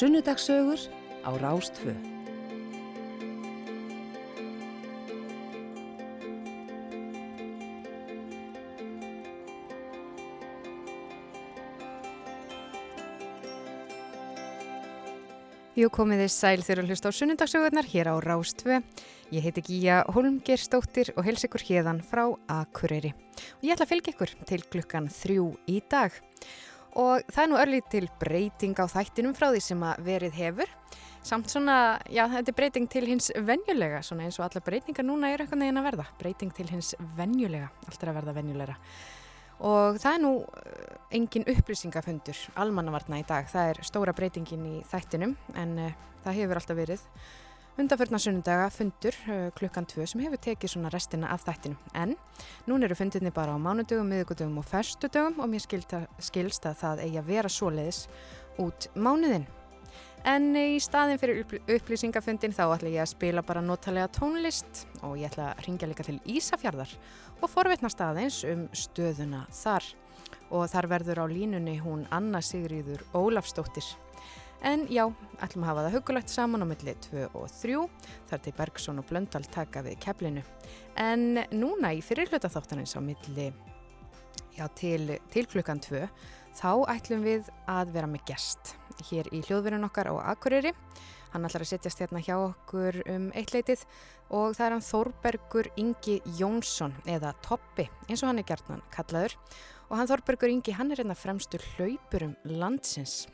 Sunnudagsögur á Rástfö. Jú komið þið sæl þegar hlust á sunnundagsögurnar hér á Rástfö. Ég heiti Gíja Holmgerstóttir og hels ykkur hérðan frá Akureyri. Og ég ætla að fylgja ykkur til klukkan þrjú í dag. Og það er nú örlít til breyting á þættinum frá því sem að verið hefur. Samt svona, já þetta er breyting til hins venjulega, svona eins og alla breytingar núna er eitthvað neginn að verða. Breyting til hins venjulega, allt er að verða venjulegra. Og það er nú uh, engin upplýsingafundur almannavarna í dag. Það er stóra breytingin í þættinum en uh, það hefur alltaf verið undanförna sunnudaga fundur uh, klukkan 2 sem hefur tekið svona restina af þættinum. En nún eru fundinni bara á mánudögum, miðugudögum og förstudögum og mér skilst að það eigi að vera svoleiðis út mánuðin. En í staðin fyrir upplýsingafundin þá ætla ég að spila bara notalega tónlist og ég ætla að ringja líka til Ísafjörðar og forvitna staðins um stöðuna þar. Og þar verður á línunni hún Anna Sigriður Ólafstóttir. En já, ætlum að hafa það hugulegt saman á milli 2 og 3 þar til Bergson og Blöndal taka við keflinu. En núna í fyrirluta þáttanins á milli já, til, til klukkan 2 þá ætlum við að vera með gest hér í hljóðverðin okkar á Akureyri. Hann ætlar að setjast hérna hjá okkur um eitt leitið og það er hann Þórbergur Ingi Jónsson eða Toppi eins og hann er gertnan kallaður og hann Þórbergur Ingi hann er hérna fremstur hlaupurum landsins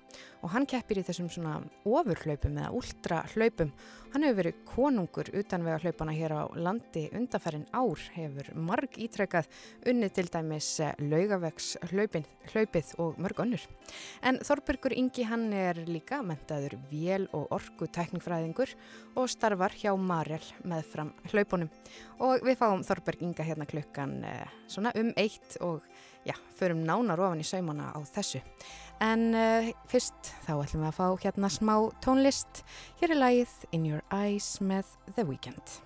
og hann keppir í þessum svona ofurhlaupum eða ultrahlaupum. Hann hefur verið konungur utanvega hlaupana hér á landi undarfærin ár, hefur marg ítrekkað unni til dæmis eh, laugavegs hlaupin, hlaupið og mörg önnur. En Þorbergur Ingi hann er líka mentaður vél og orgu teknikfræðingur og starfar hjá Marel með fram hlaupunum. Og við fáum Þorberg Inga hérna klukkan eh, svona um eitt og já, förum nánar ofan í saumana á þessu. En uh, fyrst þá ætlum við að fá hérna smá tónlist. Hér er lagið In Your Eyes með The Weeknd.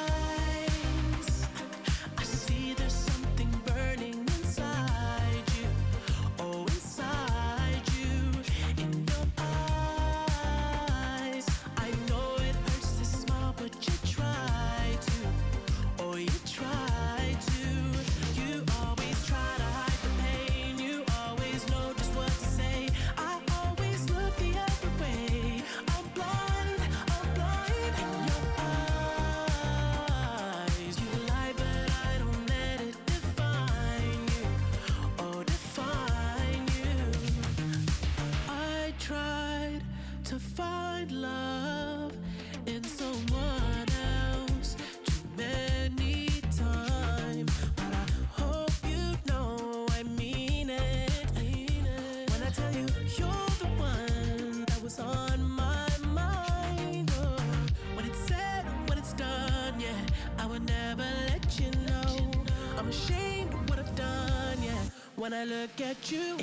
I look at you.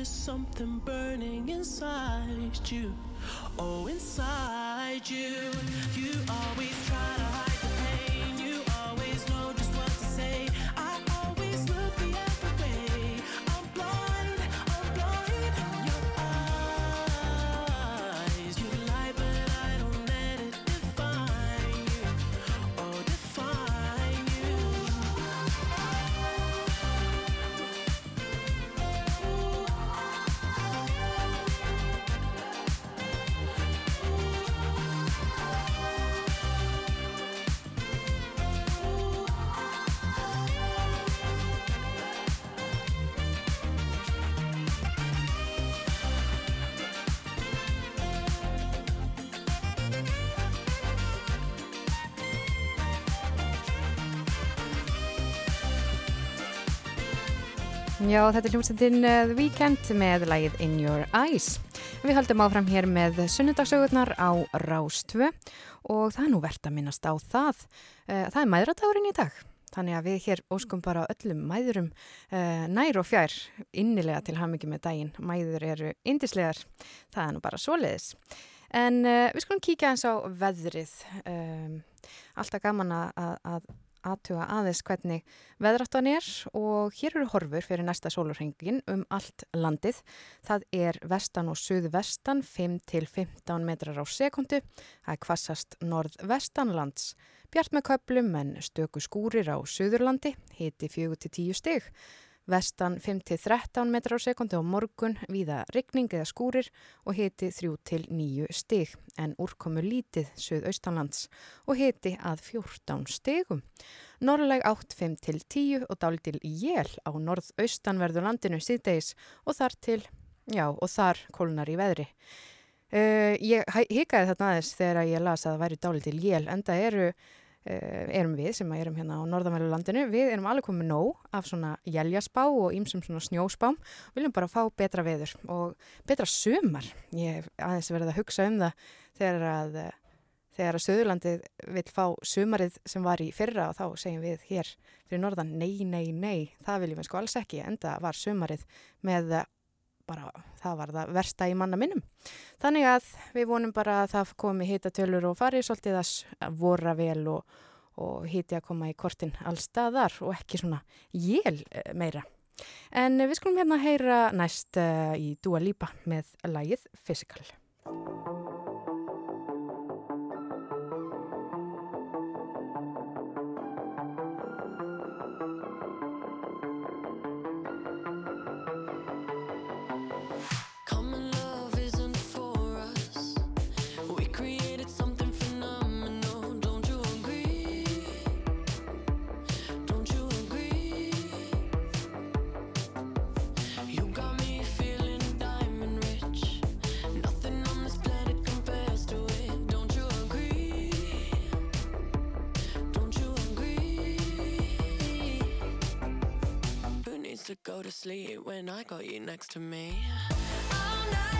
There's something burning inside you. Oh, inside you. You always try to Já, þetta er hljómsendin The Weeknd með lagið In Your Eyes. Við höldum áfram hér með sunnudagssögurnar á Rástvö og það er nú verðt að minnast á það. Eh, Það er mæðratagurinn í dag. Þannig að við hér óskum bara öllum mæðurum uh, nær og fjær innilega til hamingi með daginn. Mæður eru indislegar. Það er nú bara svoleiðis. En við skulum kíkja eins á veðrið. Alltaf gaman að aðtuga aðeins hvernig veðráttan er og hér eru horfur fyrir næsta sólurhengin um allt landið. Það er vestan og suðvestan 5 til 15 metrar á sekundu. Það er kvassast norðvestanlands. Bjart með köplum en stöku skúrir á suðurlandi, hiti 4 til 10 stig. Vestan 5 til 13 metrar á sekundu á morgun, víða rigning eða skúrir og hiti 3 til 9 stig. En úrkomu lítið suðaustanlands og hiti að 14 stigum. Norrleg 8 5 til 10 og dálítil jél á norðaustanverðu landinu síðdeis og þar til, já, og þar kólunar í veðri. Uh, ég hikaði þarna aðeins þegar ég las að það væri dálítil jél, enda eru, uh, erum við sem erum hérna á norðanverðu landinu, við erum alveg komið nóg af svona jæljaspá og ýmsum svona snjóspám, viljum bara fá betra veður og betra sumar. Ég hef aðeins verið að hugsa um það þegar að eh, þegar að Söðurlandið vil fá sumarið sem var í fyrra og þá segjum við hér fyrir norðan nei, nei, nei, það viljum við sko alls ekki enda var sumarið með eh, bara, það var það versta í manna minnum. Þannig að við vonum bara að það komi hitatölur og fari svolítið að vora vel og, og hiti að koma í kortin allstaðar og ekki svona jél eh, meira. En við skulum hérna heyra næst uh, í Dua Lipa með lagið Physical. Sleep when I got you next to me? All night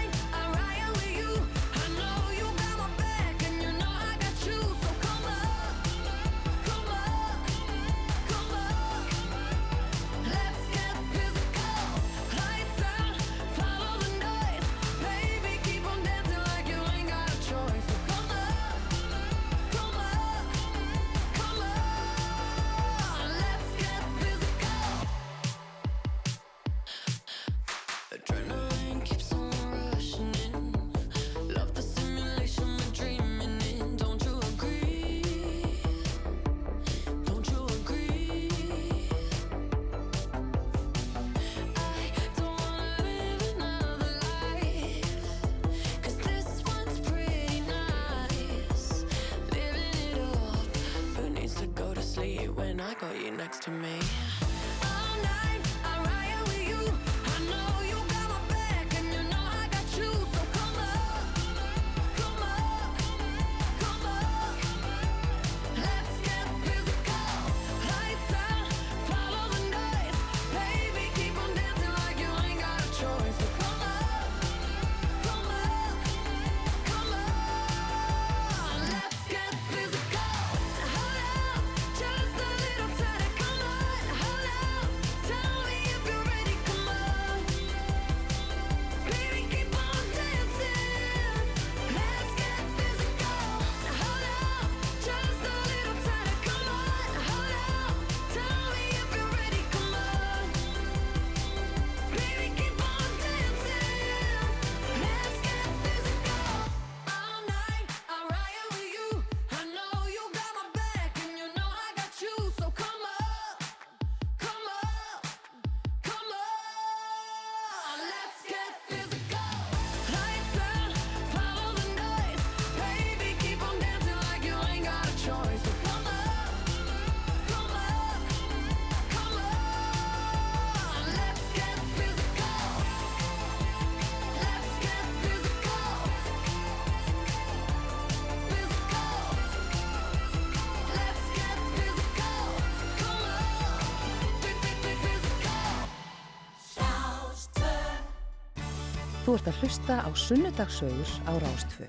ert að hlusta á Sunnudagsögur á Rástfö.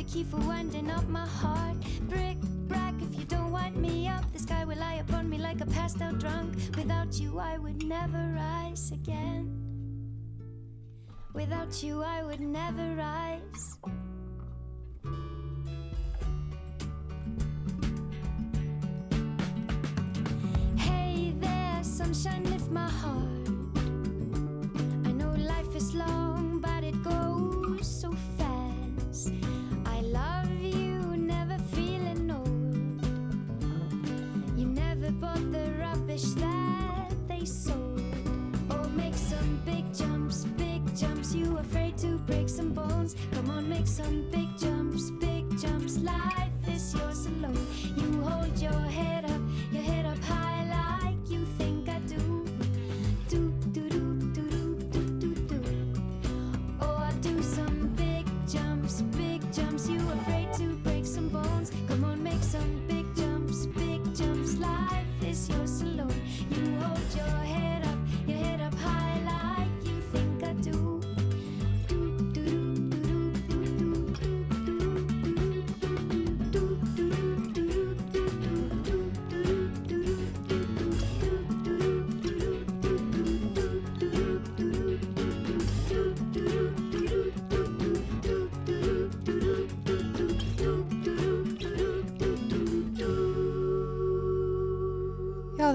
The key for winding up my heart. Brick, brack, if you don't wind me up, the sky will lie upon me like a passed out drunk. Without you, I would never rise again. Without you, I would never rise. Hey there, sunshine, lift my heart.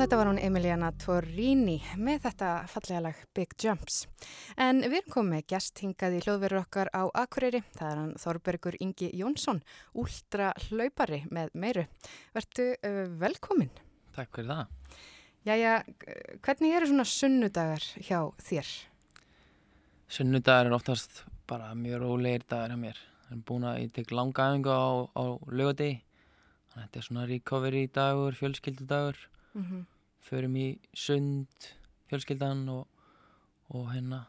Þetta var hún Emiliana Torrini með þetta fallega lag Big Jumps. En við erum komið gest hingað í hljóðveru okkar á Akureyri. Það er hann Þorbergur Ingi Jónsson, últra hlaupari með meiru. Vertu uh, velkomin. Takk fyrir það. Jæja, hvernig eru svona sunnudagar hjá þér? Sunnudagur er oftast bara mjög rólegir dagar hjá mér. Það er búin að ég tek langa æfingu á, á lögadegi. Þetta er svona recovery dagur, fjölskyldudagur. Mm -hmm. Förum í sund, fjölskyldan og, og hérna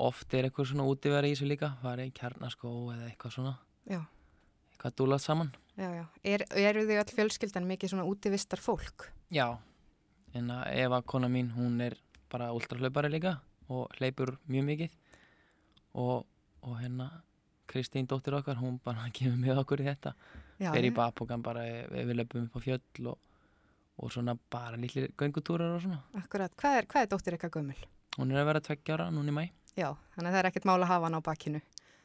oft er eitthvað svona útivera í þessu líka. Farið í kjarnaskó eða eitthvað svona. Já, Eitthvað dúlað saman. já, já. Er, eru þið all fjölskyldan mikið svona útivistar fólk? Já, en að Eva, kona mín, hún er bara ultrahlaupari líka og hleypur mjög mikið og, og hérna Kristín, dóttir okkar, hún bara kemur með okkur í þetta fer í já. bakpokan bara ef við löpum upp á fjöll og, og svona bara lítlir göngutúrar og svona Akkurat, hvað er, hvað er dóttir eitthvað gömul? hún er að vera tveggja ára núna í mæ Já, þannig að það er ekkert mál að hafa hann á bakinu.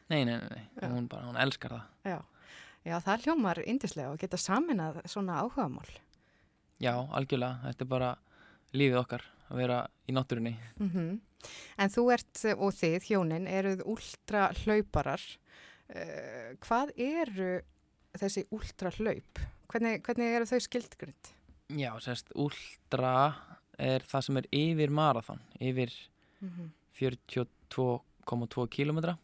nei, nei, nei, nei. Hún bara, hún elskar það Já, já það hljómar indislega og geta saminað svona áhugamál. já, algjörlega, þetta er bara lífið okkar að vera í náttúrunni Mm En þú ert og þið, hjónin, eruð últra hlauparar. Uh, hvað eru þessi últra hlaup? Hvernig, hvernig eru þau skildgrind? Já, sérst, ultra er það sem er yfir marathon yfir Mm -hmm. 42,2 kilometra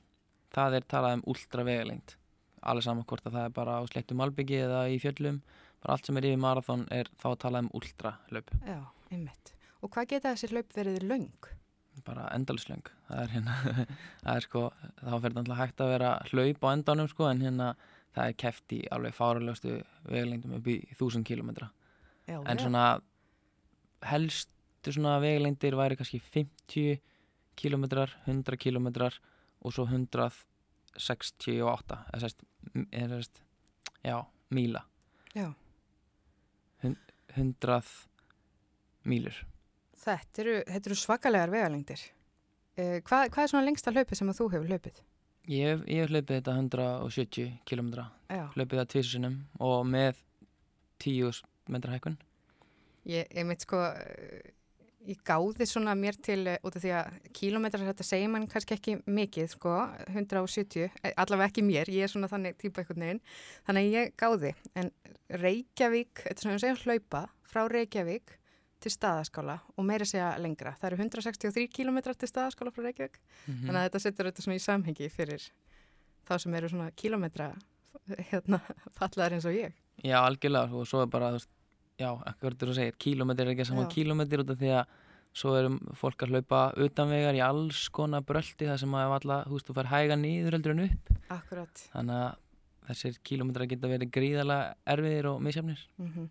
það er talað um ultra vegalengt alveg saman hvort að það er bara á slettum malbyggi eða í fjöllum bara allt sem er yfir marathon er þá að tala um ultra hlaup Já, einmitt. Og hvað geta þessi hlaup verið löng? bara endalislöng það er hérna það er sko þá fyrir þetta hægt að vera hlaup á endanum sko en hérna það er keft í alveg fárulegustu vegalengdum upp í þúsund kilometra Já, en vel. svona helstu svona vegalengdir væri kannski 50 kilometrar, 100 kilometrar og svo 168 eða sérst, já, míla Já. Hun- 100 mílur Þetta eru, þetta eru svakalegar vegalengdir. Uh, hvað, hvað er svona lengsta hlaupið sem að þú hefur hlaupið? ég hef, ég hef hlaupið þetta 170 kilometra Já. hlaupið það tvisunum og með 10 metra hækkun Ég, ég mitt sko, ég gáði svona mér til, eh, út af því að kílómetrar þetta segir mann kannski ekki mikið, sko, 170, eh, allavega ekki mér, ég er svona þannig típa einhvern veginn, þannig að ég gáði, en Reykjavík, þetta er svona að segja hlaupa, frá Reykjavík til staðaskála og meira segja lengra, það eru 163 kílómetrar til staðaskála frá Reykjavík, mm þannig að þetta setur þetta svona í samhengi fyrir þá sem eru svona kílómetra, hérna, fallaðar eins og ég. Já, algjörlega og svo er bara, veist, já, ekkert þú segir, kílómetri er ekki saman Já. kílómetri út af því að svo erum fólk að hlaupa utanvegar í alls konar brölti þar sem að alla, þú veist, þú fær hæga niður heldur en upp Akkurat. þannig að þessir kílómetrar geta verið gríðarlega erfiðir og misjafnir Mm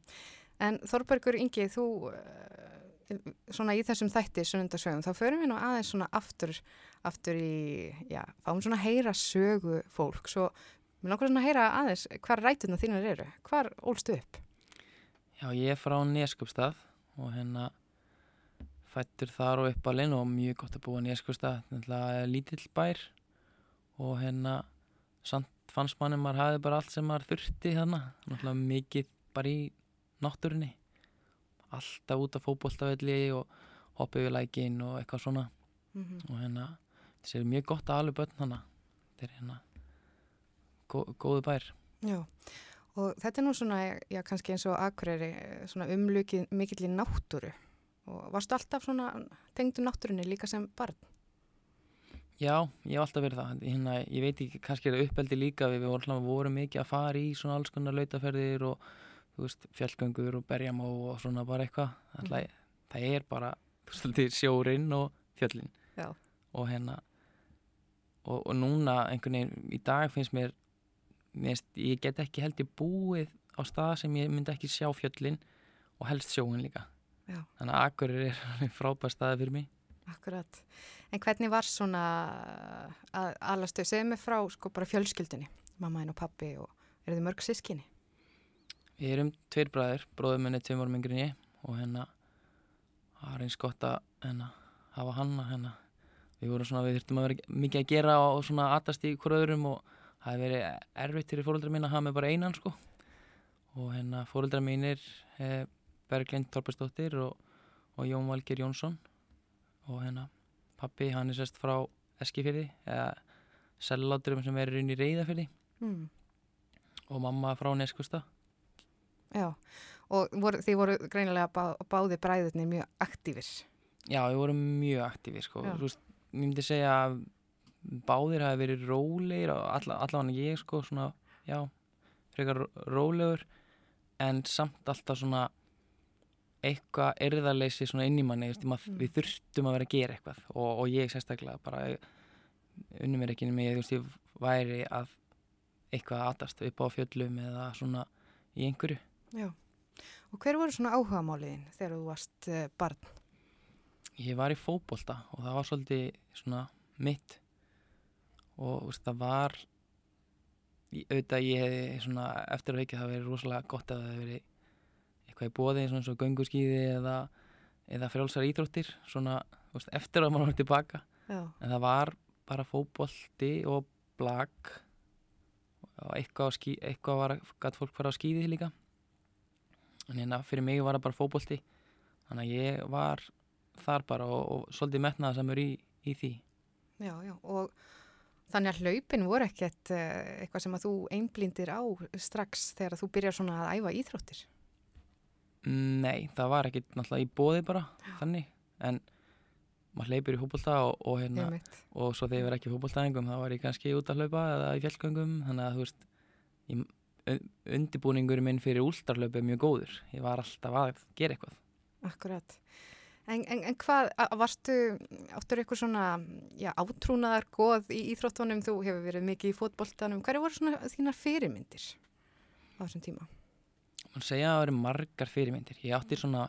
En Þorbergur Ingi, þú uh, svona í þessum þætti sunnundasögum, þá förum við nú aðeins svona aftur, aftur í, já, fáum svona að heyra sögu fólk, svo mér langar svona að heyra aðeins hvar rætuna þínar eru, hvar ólstu upp? Já, ég er frá Neskjöpstað og hérna fættur þar og uppalinn og mjög gott að búa Neskjöpstað, þetta er lítill bær og hérna samt fannst manni maður hafði bara allt sem maður þurfti þarna, náttúrulega mikið bara í náttúrunni. Alltaf út af fótboltavelli og hoppið við lækin og eitthvað svona. Mm og hérna þessi er mjög gott að alveg börn hana þetta er hérna góðu bær Já, og þetta er nú svona, já, kannski eins og Akureyri, eh, svona umlukið mikill í náttúru og varstu alltaf svona tengdu náttúrunni líka sem barn? Já, ég hef alltaf verið það hérna, ég veit ekki, kannski er það uppeldi líka við vorum, vorum mikið að fara í svona alls konar lautaferðir og veist, fjallgöngur og berjamó og svona bara eitthvað mm. það er bara sjórinn og fjöllin Já. og hérna og, og núna einhvern veginn í dag finnst mér, finnst, ég get ekki held ég búið á stað sem ég myndi ekki sjá fjöllin og helst sjóin líka Já. þannig að Akureyri er frábær staði fyrir mig Akkurat. En hvernig var svona að alastu, segðu mig frá sko bara fjölskyldunni, mammaðin og pappi og eru þið mörg sískinni? Við erum tveir bræður, bróður minni tveim árum yngri en ég og hérna það er eins gott að hérna, hafa hann að hérna við vorum svona, við þurftum að vera mikið að gera og svona atast í hverju öðrum og það hefði verið erfitt fyrir fóreldra mín að hafa mig bara einan sko og hérna fóreldra mínir eh, Berglind Torpesdóttir og, og Jón Valger Jónsson og hérna pappi hann er sérst frá Eskifyrði eða selláturum sem er inn í Reyðafyrði Mm. og mamma frá Neskusta Já, og voru, þið voru greinilega bá, báði bræðurnir mjög aktífir. Já, við vorum mjög aktífi sko. Þú veist, ég myndi segja að báðir hafi verið rólegir allavega ég sko svona, já, frekar ró- rólegur en samt alltaf svona eitthvað erðarleysi svona inn í manni, Mm. við þurftum að vera að gera eitthvað og, og ég sérstaklega bara unnum mér ekki með ég, þú veist, ég væri að eitthvað aðtast upp á fjöllum eða svona í einhverju. Já. Og hver voru svona áhugamáliðin þegar þú varst uh, barn? Ég var í fótbolta og það var svolítið svona mitt og veist, það var ég, auðvitað ég hefði svona eftir að veikja það verið rosalega gott að það hefði verið eitthvað í bóði eins og gönguskíði eða, eða frjálsar íþróttir svona veist, eftir að maður var tilbaka. Já. en það var bara fótbolti og blag og eitthvað, skí, eitthvað var gætt fólk fara á skíði líka. En hérna fyrir mig var það bara fótbolti. Þannig að ég var þar bara og, og svolítið metnaða sem er í, í því. Já, já, og þannig að hlaupin voru ekkert uh, eitthvað sem að þú einblindir á strax þegar þú byrjar svona að æfa íþróttir. Nei, það var ekkit náttúrulega í bóði bara þannig, en maður hleypur í fótbolta og, og hérna og svo þegar ég var ekki í fótboltaðingum þá var ég kannski út að hlaupa eða í fjallgöngum. Þannig að þú veist ég, undibúningur minn fyrir úlstarlaup er mjög góður, ég var alltaf að gera eitthvað. Akkurat. En, en, en hvað, varstu, áttur eitthvað svona, já, átrúnaðar goð í íþróttunum, þú hefur verið mikið í fótboltanum, hverju voru svona þínar fyrirmyndir á þessum tíma? mann segja að það eru margar fyrirmyndir. Ég átti svona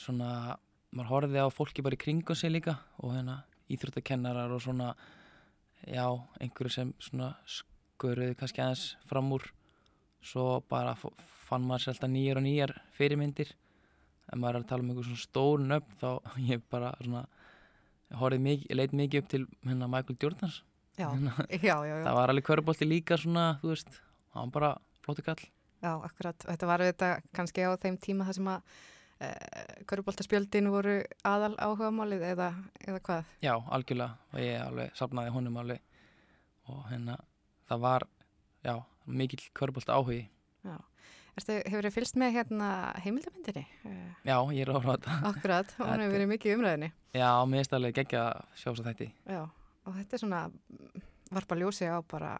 svona, maður horfði á fólki bara í kringum sig líka og hérna íþróttakennarar og svona já, einhverju sem svona skuruðu kannski aðeins fram úr. Svo bara fann maður sér alltaf nýjar og nýjar fyrirmyndir ef maður er að tala um einhver svona stór nöfn þá ég bara svona leit mikið upp til hérna Michael Jordans Já, Hérna, já, já, já. það var alveg körubolti líka svona, þú veist, hann var bara flóti kall Já, akkurat. Þetta var þetta kannski á þeim tíma þar sem að e, köruboltaspjöldin voru aðal áhugamálið eða, eða hvað? Já, algjörlega og ég alveg safnaði honum alveg og hérna það var, já, mikill körbólta áhugi. Já. Hefur þið fylst með hérna heimildamindinni? Já, ég er þetta. akkurat, hún Þetta- hefur verið mikið umræðinni. Já, mér finnst alveg geggja að sjá svo þetta. Já, og þetta er svona varpa ljósi á bara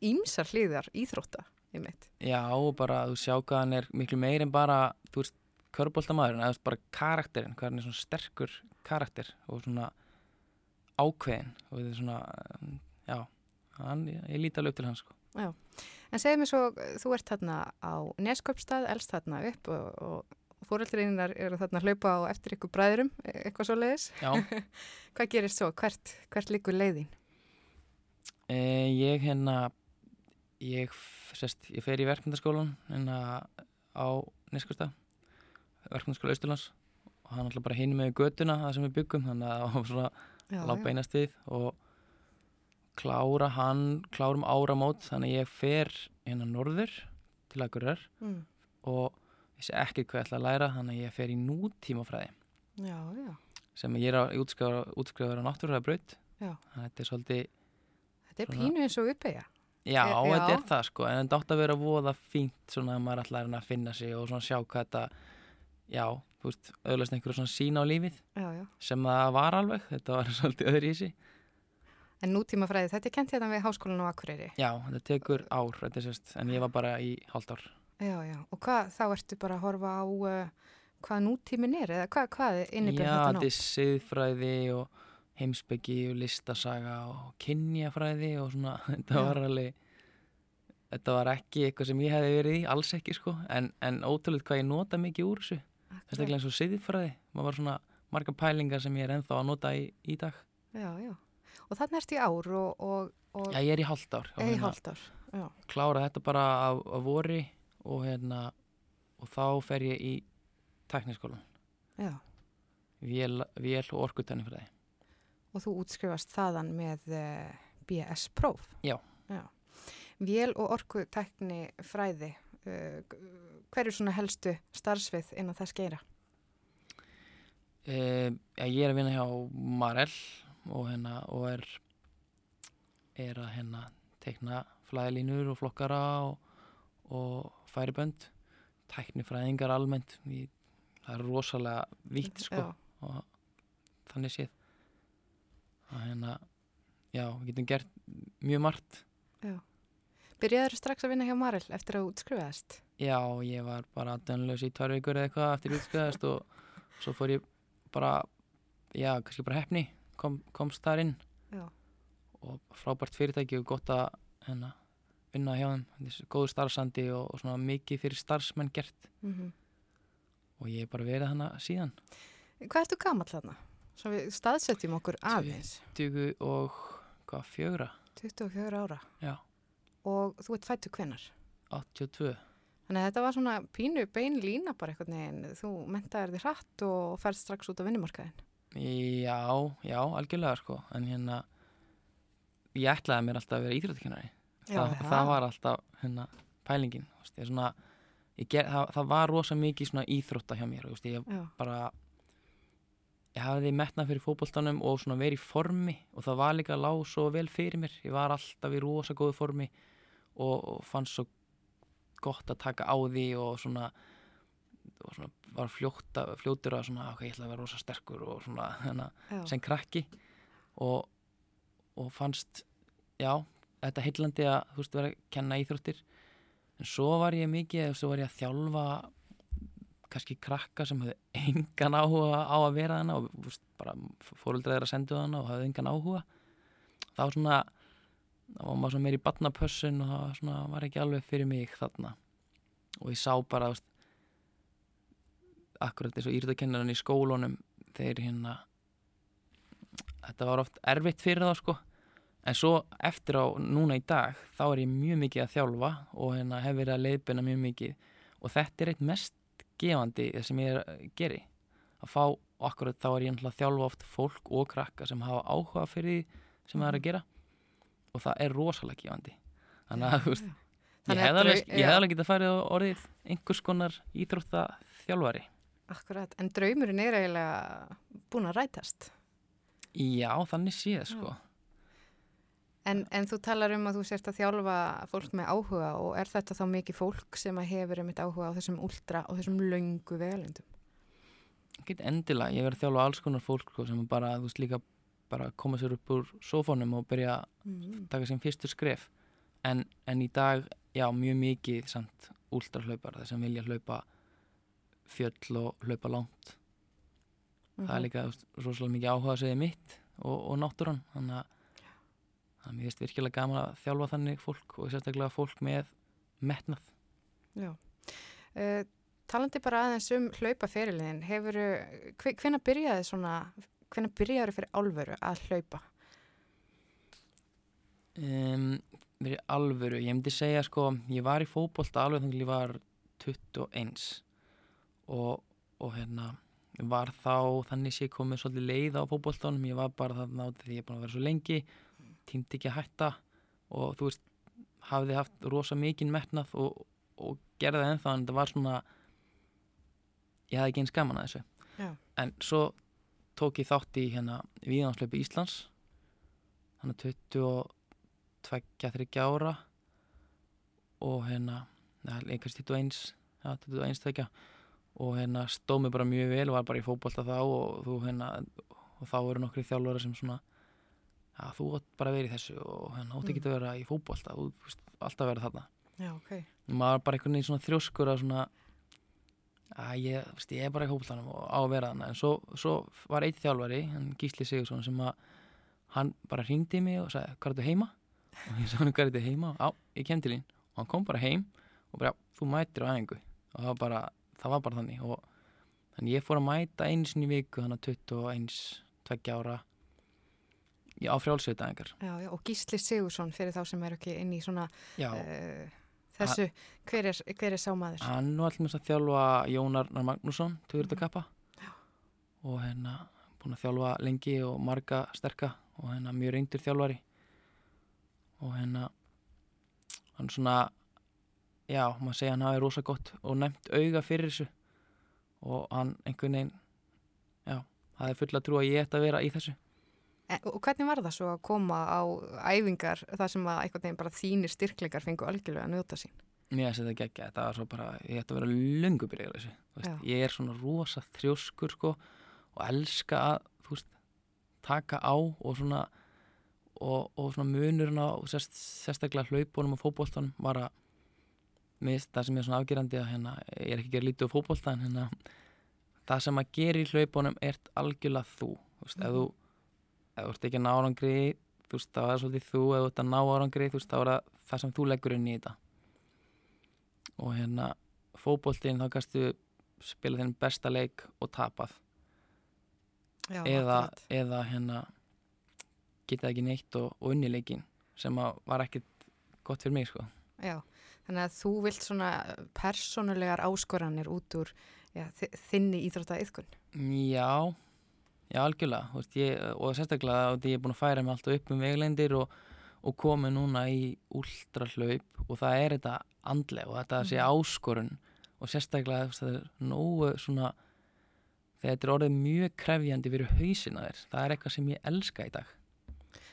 ímsar hlýðar íþrótta í mitt. Já, og bara þú sjá hvað hann er miklu meir en bara, þú veist, körbóltamaðurinn, eða þú veist, bara karakterinn, hvað hann er svona sterkur karakter og svona ákveðin og þetta er svona, já, hann, ég líti alveg upp til hans, sko. En segðu mér svo, þú ert þarna á Nesköpstað, elst þarna upp og, og fóreldrinnar eru þarna að hlaupa á eftir ykkur bræðurum, e- eitthvað svo leiðis. Já, Hvað gerist svo? Hvert, hvert líkur leiðin? e, ég hérna, ég, sest, ég fer í verkmyndaskólan hérna á Neskustaf, verkmyndaskóla Austurlands og hann alltaf bara hinn með götuna það sem við byggum, þannig að það var svona Já, lág beinast við og klára hann, klárum áramót þannig að ég fer hérna norður til Akureyrar Mm. og vissi ekki hvað ég ætla að læra þannig að ég fer í nútímafræði Já, já. sem ég er að útskrifa á að þetta er svolítið Þetta er Svona- pínu eins og uppeyja. já, E- þetta já. er það sko en þetta átt að vera voða fínt svona að maður ætla að finna sig og svona sjá hvað þetta já, þú veist, öðlast einhverju svona sína á lífið sem það var alveg, þetta var svolítið öðru í sig En nútímafræði, þetta er kent hérna við háskólan á Akureyri. já, þetta tekur ár, þetta er sérst en ég var bara í hálft ár. Já, já. Og hvað, þá ertu bara að horfa á uh, hvað nútímin er eða hvað, hvað innibyrð Já, þetta þetta er siðfræði og heimsbyggi og listasaga og kynjafræði og svona, þetta var alveg þetta var ekki eitthvað sem ég hefði verið í, alls ekki sko. En, en ótrúlega hvað ég nota mikið úr þessu. Sérstaklega eins og siðfræði. Maður var svona marga pælingar sem ég er ennþá að nota í, í dag. Já, já. Og þannig ertu í ár og, og, og Já, ég er í hálft ár í hálft ár. Klára þetta bara á, á vori og hérna og þá fer ég í tekniskólan já. vél, vél og orkutennifræði Og þú útskrifast þaðan með uh, BS próf. Já. já. Vél og orkutekni fræði, uh, hverju svona helstu starfsvið innan þess geira? Uh, já, ég er að vinna hjá Marel og, hérna, og er, er að hérna, teikna flæðilínur og flokkara og, og færibönd tæknifræðingar almennt. Í, það er rosalega vítt sko, Já, og þannig séð. Að hérna já, við getum gert mjög margt. Byrjaður strax að vinna hjá Marel eftir að útskrifaðast? já, ég var bara dönlaus í tvær vikur eða eitthvað eftir útskriðast og svo fór ég bara já, kannski bara hefni kom, komst þar inn Já. og frábært fyrirtæki og gott að hérna, vinna hjá þeim góður starfsandi og, og svona mikið fyrir starfsmenn gert Mm og ég er bara verið hana síðan Hvað ertu gamall þarna? Svo við staðsetjum okkur aðeins. 20 og hvað, fjögra 24 ára. já, Og þú ert fættu hvenar? 82 Þannig að þetta var svona pínu bein lína bara einhvern veginn. Þú mentaðir þið hratt og ferð strax út á vinnumarkaðin. Já, já, algjörlega sko. En hérna ég ætlaði mér alltaf að vera íþróttakennari. Þa, það var alltaf hérna, pælingin ég svona, ég ger, það, það var rosa mikið svona íþrótta hjá mér ég Já, bara ég hafði metnað fyrir fótboltanum og svona verið í formi og það var líka lág svo vel fyrir mér. Ég var alltaf í rosa góðu formi og, og fannst svo gott að taka á því og svona, og svona var fljóta, fljótur að svona, ok, ég ætla að vera rosa sterkur og svona, hérna, já. sem krakki. Og, og fannst já, þetta heillandi að þú veist vera að kenna íþróttir. En svo var ég mikið, svo var ég að þjálfa kannski krakka sem höfðu engan áhuga á að vera hana og veist, bara fóröldræðir að sendu hana og hafðu engan áhuga. Þá svona þá var maður svona meir í badnapössun og það svona, var ekki alveg fyrir mig þarna. Og ég sá bara þú veist, akkurat eins og íþróttakennarinn í skólunum þeir hérna þetta var oft erfitt fyrir þá sko. En svo eftir á núna í dag þá er ég mjög mikið að þjálfa og hérna hef verið að leiðbina mjög mikið. Og þetta er eitt mest gefandi sem ég er að geri að fá akkurat þá er ég að þjálfa oft fólk og krakka sem hafa áhuga fyrir því sem það er að gera. Og það er rosalega gefandi. Þannig að þú veist ég Þannig að hefði alveg, ég alveg getað farið á orðið einhvers konar íþrótta þjálfari Akkurat, en draumurinn er eiginlega búin að rætast. já, þannig séð sko En, en þú talar um að þú sért að þjálfa fólk með áhuga og er þetta þá mikið fólk sem að hefur einmitt áhuga á þessum últra og þessum löngu vegalindum? ekki endilega, ég verið að þjálfa alls konar fólk sko, sem bara, þú veist líka bara koma sér upp úr sófónum og byrja að Mm. taka sem fyrstu skref en, en í dag, já, mjög mikið samt últrahlaupar, þeir sem vilja hlaupa fjöll og hlaupa langt Mhm. það er líka þú veist, rosalega mikið áhuga segja mitt og, og náttúran þannig að mér finnst virkilega gaman að þjálfa þannig fólk og sérstaklega fólk með metnað Já. Uh, talandi bara aðeins um hlaupaferiliðin, hefur, hvenna byrjaði svona, hvenna byrjaði fyrir álveru að hlaupa? um, verið alvöru, ég myndi segja sko, ég var í fótbolta alveg þannig að ég var 21 og, og hérna var þá þannig sé komið svolítið leið á fótboltanum, ég var bara þarna átið því ég er búin að vera svo lengi tímdi ekki að hætta og þú veist hafði haft rosa mikinn metnað og, og gerði það ennþá en þetta var svona ég hafði ekki eins gaman að þessu. Já. en svo tók ég þátt í hérna Víðanslöpu Íslands þannig 22-23 ára og hérna einhvers 21 ja, 21 tvekja og hérna stóð mér bara mjög vel og var bara í fótbolta þá og, þú, hérna, og þá eru nokkri þjálfara sem svona ja, þú átt bara að í þessu og hérna átt ekki að vera í fótbolta þú veist, alltaf að vera þarna Já, ok. maður var bara einhvern veginn svona þrjóskur að svona að ég, veist, ég er bara í hópultanum og á að vera þarna en svo, svo var eitt þjálfari, hann Gísli Sigursson sem að hann bara hringdi í mig og sagði, hvað er þetta heima? og ég sagði, hvað er þetta heima? á, ég kem til þín og hann kom bara heim og bara, þú mætir á æfingu og það var bara, það var bara þannig og þannig ég fór að mæta sinni í viku þannig að 21, 20 ára á frjálsveitaðingar Já, já, og Gísli Sigursson fyrir þá sem er ekki inn í svona uh, þessu, hver er, hver er sá maður? Hann var alltaf að þjálfa Jón Arnar Magnússon, tugurðakappa og hérna búin að þjálfa lengi og marga sterka og hérna mjög reyndur þjálfari. Og hérna hann svona já, maður segja hann hafi rosa gott og nefnt auga fyrir þessu. Og hann einhvern veginn já, það er full að trú að ég ætti að vera í þessu. E, og hvernig var það svo að koma á æfingar þar sem að einhvern veginn bara þínir styrkleikar fengu algjörlega að njóta sín? Mér finnst þetta geggja, þetta var svo bara, ég ætti að vera löngu byrjar þessu, veist, ég er svona rosa þrjóskur sko og elska að, veist, taka á og svona, og, og svona munurinn á sérst, sérstaklega hlaupunum og fótboltanum var að, finnst það sem er svona afgerandi að hérna, ég er ekki að gera lítið á fótbolta en hérna, það sem að gera í hlaupunum er algjörlega þú, þú veist, ef þú, ef þú ert ekki að ná árangri, þú veist, þá er það svolítið þú, ef þú ert að ná árangri, þú veist, þá er það það sem þú leggur inn í þetta. Og hérna fótboltinn þá kannstu spila þinn besta leik og tapað. Já, eða, eða hérna geta ekki neitt og, og unni leikin sem að var ekkit gott fyrir mig sko. Já, þannig að þú vilt svona persónulegar áskoranir út úr já, þi- þinni íþrótta yðkun. Já, já algjörlega. Veist, ég, og sérstaklega að ég er búin að færa mig alltaf upp um veglendir og, og komið núna í últrahlaup og það er þetta andlega og þetta sé áskorun og sérstaklega veist, það er nógu svona þegar þetta er orðið mjög krefjandi fyrir hausina þér, það er eitthvað sem ég elska í dag.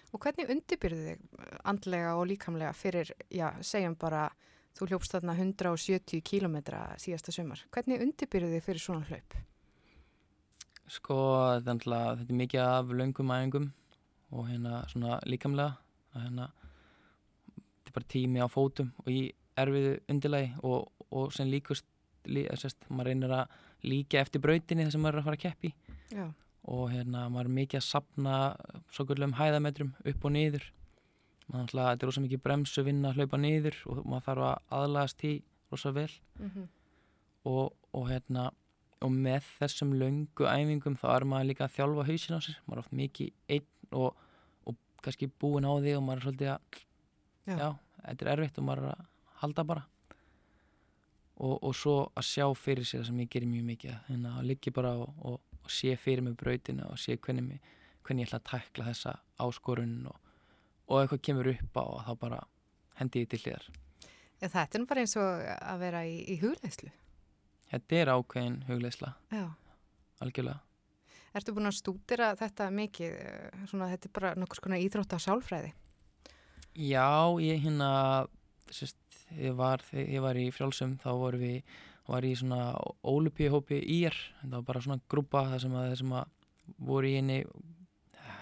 Og hvernig undirbyrðu þig andlega og líkamlega fyrir, já, segjum bara, þú hljópst þarna 170 kílometra síðasta sumar. Hvernig undirbyrðu þig fyrir svona hlaup? Sko, þetta er, mikið af löngum æfingum og hérna svona líkamlega að hérna þetta er bara tími á fótum og í erfiðu undirlagi og, og sem líkust lí, eh, sest, maður reynir að líka eftir brautinni þar sem maður er að fara að keppi Já, og hérna maður er mikið að sapna svo gullum hæðametrum upp og niður þetta er rosa mikið bremsu vinna að hlaupa niður og maður þarf að aðlagast í rosa vel Mhm. og, og hérna og með þessum löngu æfingum þá er maður líka að þjálfa hausin á sér maður er oft mikið einn og, og kannski búin á því og maður er svolítið að Já. já, þetta er erfitt og maður er að halda bara og, og svo að sjá fyrir sér sem ég gerir mjög mikið þannig að liggi bara og, og, sé fyrir mig brautina og sé hvernig, hvernig ég ætla að tækla þessa áskorun og, og eitthvað kemur upp á og þá bara hendi ég til hliðar Já, þetta er bara eins og að vera í, í hugleyslu. þetta er ákveðin hugleisla, Já. algjörlega Ertu búin að stúdira þetta mikið, eh, svona þetta er bara nokkur skona íþrótta sálfræði? Já, ég hérna sérst, ég, var, ég var í frjálsum þá voru við var í svona ólupíhópi ír þetta var bara svona grúpa þar sem að, þar sem að voru í henni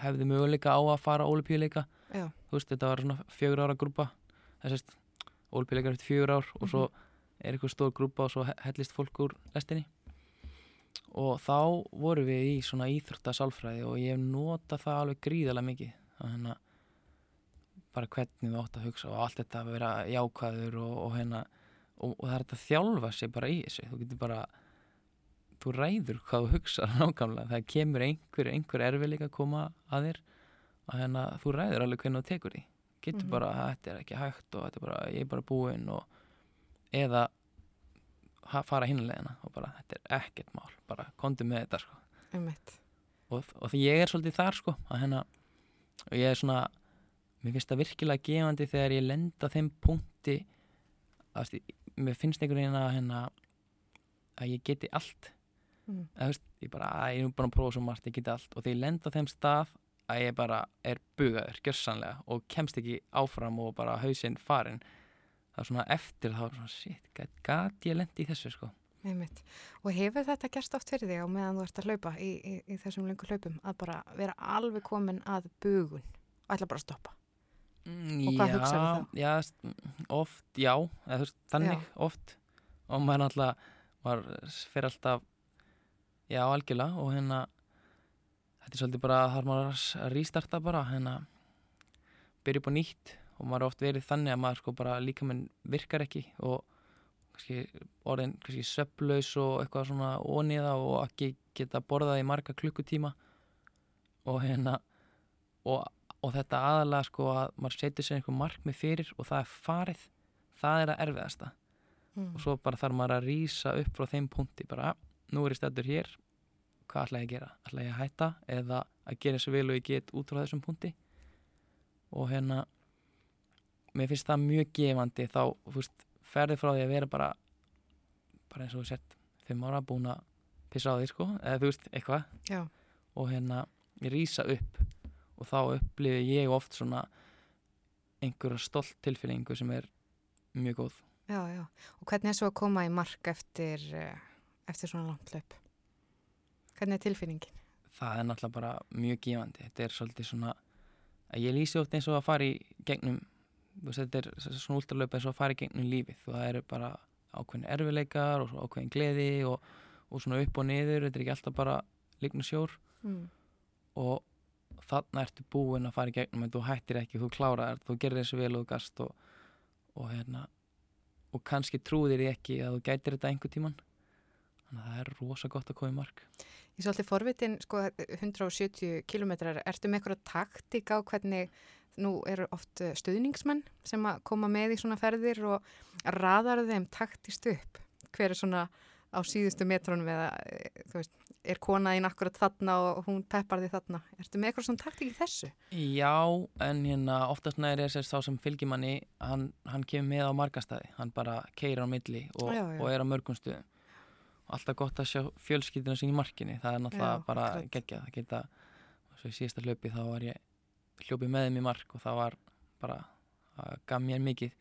hefði möguleika á að fara ólupíuleika Já. þú veist, þetta var svona fjögur ára grúpa þessast ólupíuleikar eftir fjögur ár og svo er eitthvað stór grúpa og svo he- hellist fólk úr lestinni. Og þá voru við í svona íþrótta sálfræði og ég hef notað það alveg gríðarlega mikið. Þannig að bara hvernig við átt að hugsa og allt þetta að vera jákvæður og, og hérna og, og það er þetta að þjálfa sig bara í þessu. Þú getur bara þú ræður hvað þú hugsa nákvæmlega. Það kemur einhver, einhver erfiðleika að koma að þér að hérna þú ræður alveg hvernig þú tekur því getur Mhm. bara að þetta er ekki hægt og þetta er bara, ég er bara búinn og eða fara hinleðina og bara þetta er ekkert mál bara kondu með þetta sko Einmitt. og, og því ég er svolítið þar sko að hérna og ég er svona mér finnst það virkilega gefandi þegar ég lenda þeim punkti að mér finnst einhvern veginn að hérna að ég geti allt Mm. þú veist, ég bara, að ég er búin að prófa svo margt ég geti allt og þegar ég lenda þeim stað að ég bara er bugaður, gjörsanlega og kemst ekki áfram og bara hausinn farin það er svona eftir þá svona, shit, gat ég lendi í þessu sko Einmitt. Og hefur þetta gerst oft fyrir þig á meðan þú ert að hlaupa í, í, í þessum lengur hlaupum að bara vera alveg komin að bugun og ætla bara að stoppa? Mm, Og hvað já, hugsarðu þá? Já, st- oft, já, eða, þannig, Já. oft og maður náttúrulega, maður fyrir alltaf já, algjörlega og hérna þetta er svolítið bara, þarf maður að rístarta bara, hérna byrja upp á nýtt og maður er oft verið þannig að maður sko bara líka menn virkar ekki og kannski orðin kannski söflaus og eitthvað svona óniða og ekki geta borðað í marga klukkutíma og hérna og, og þetta aðalega sko að maður setur sér einhver markmið fyrir og það er farið það er að erfiðasta Mm. og svo bara þarf maður að rýsa upp frá þeim punkti bara, nú er ég stættur hér hvað ætla ég að gera? ætla ég að hætta eða að gera og vel og ég get út frá þessum punkti og hérna mér finnst það mjög gefandi þá, þú veist, ferði frá því að vera bara bara eins og sett fimm ára búin að pissa á því sko eða þú veist, eitthvað og hérna rýsa upp og þá upplifi ég oft svona einhverja stolt tilfinningu sem er mjög góð Já, já. Og hvernig er svo að koma í mark eftir, eh, eftir svona langt hlaup? Hvernig er tilfinningin? það er náttúrulega bara mjög gefandi. Þetta er svolítið svona ég lýsi oft eins og að fara í gegnum þetta er svona últralöp eins og að fara í gegnum lífið. Það eru bara ákveðin erfileikar og ákveðin gleði og, og svona upp og niður. Þetta er ekki alltaf bara líknu sjór. Mm. og þarna ertu búin að fara í gegnum en þú hættir ekki, þú klárar þú gerir þessu vel og þú gast og, og hérna og kannski trúðir því ekki að þú gætir þetta einhver tíman þannig að það er rosa gott að koma í mark Ég svolítið forvitin, sko, 170 kilometrar, ertu með eitthvað taktík á hvernig, nú eru oft eh, stuðningsmenn sem að koma með í svona ferðir og raðar þeim taktist upp. Hver er svona á síðustu metrónum eða, eh, þú veist, er konaðinn akkurat þarna og hún peppar því þarna. Ertu með eitthvað svona taktík í þessu? Já, en hérna oftast næri er sérst þá sem fylgimanni hann, hann kemur með á margastæði hann bara keira á milli og, og er á mörgum stuðum og alltaf gott að sjá fjölskyldina sín í markinni það er náttúrulega Já, bara geggjað það geta, svo í síðasta hlaupi þá var ég hljópið með þeim í mark og það var bara, það gaf mér mikið.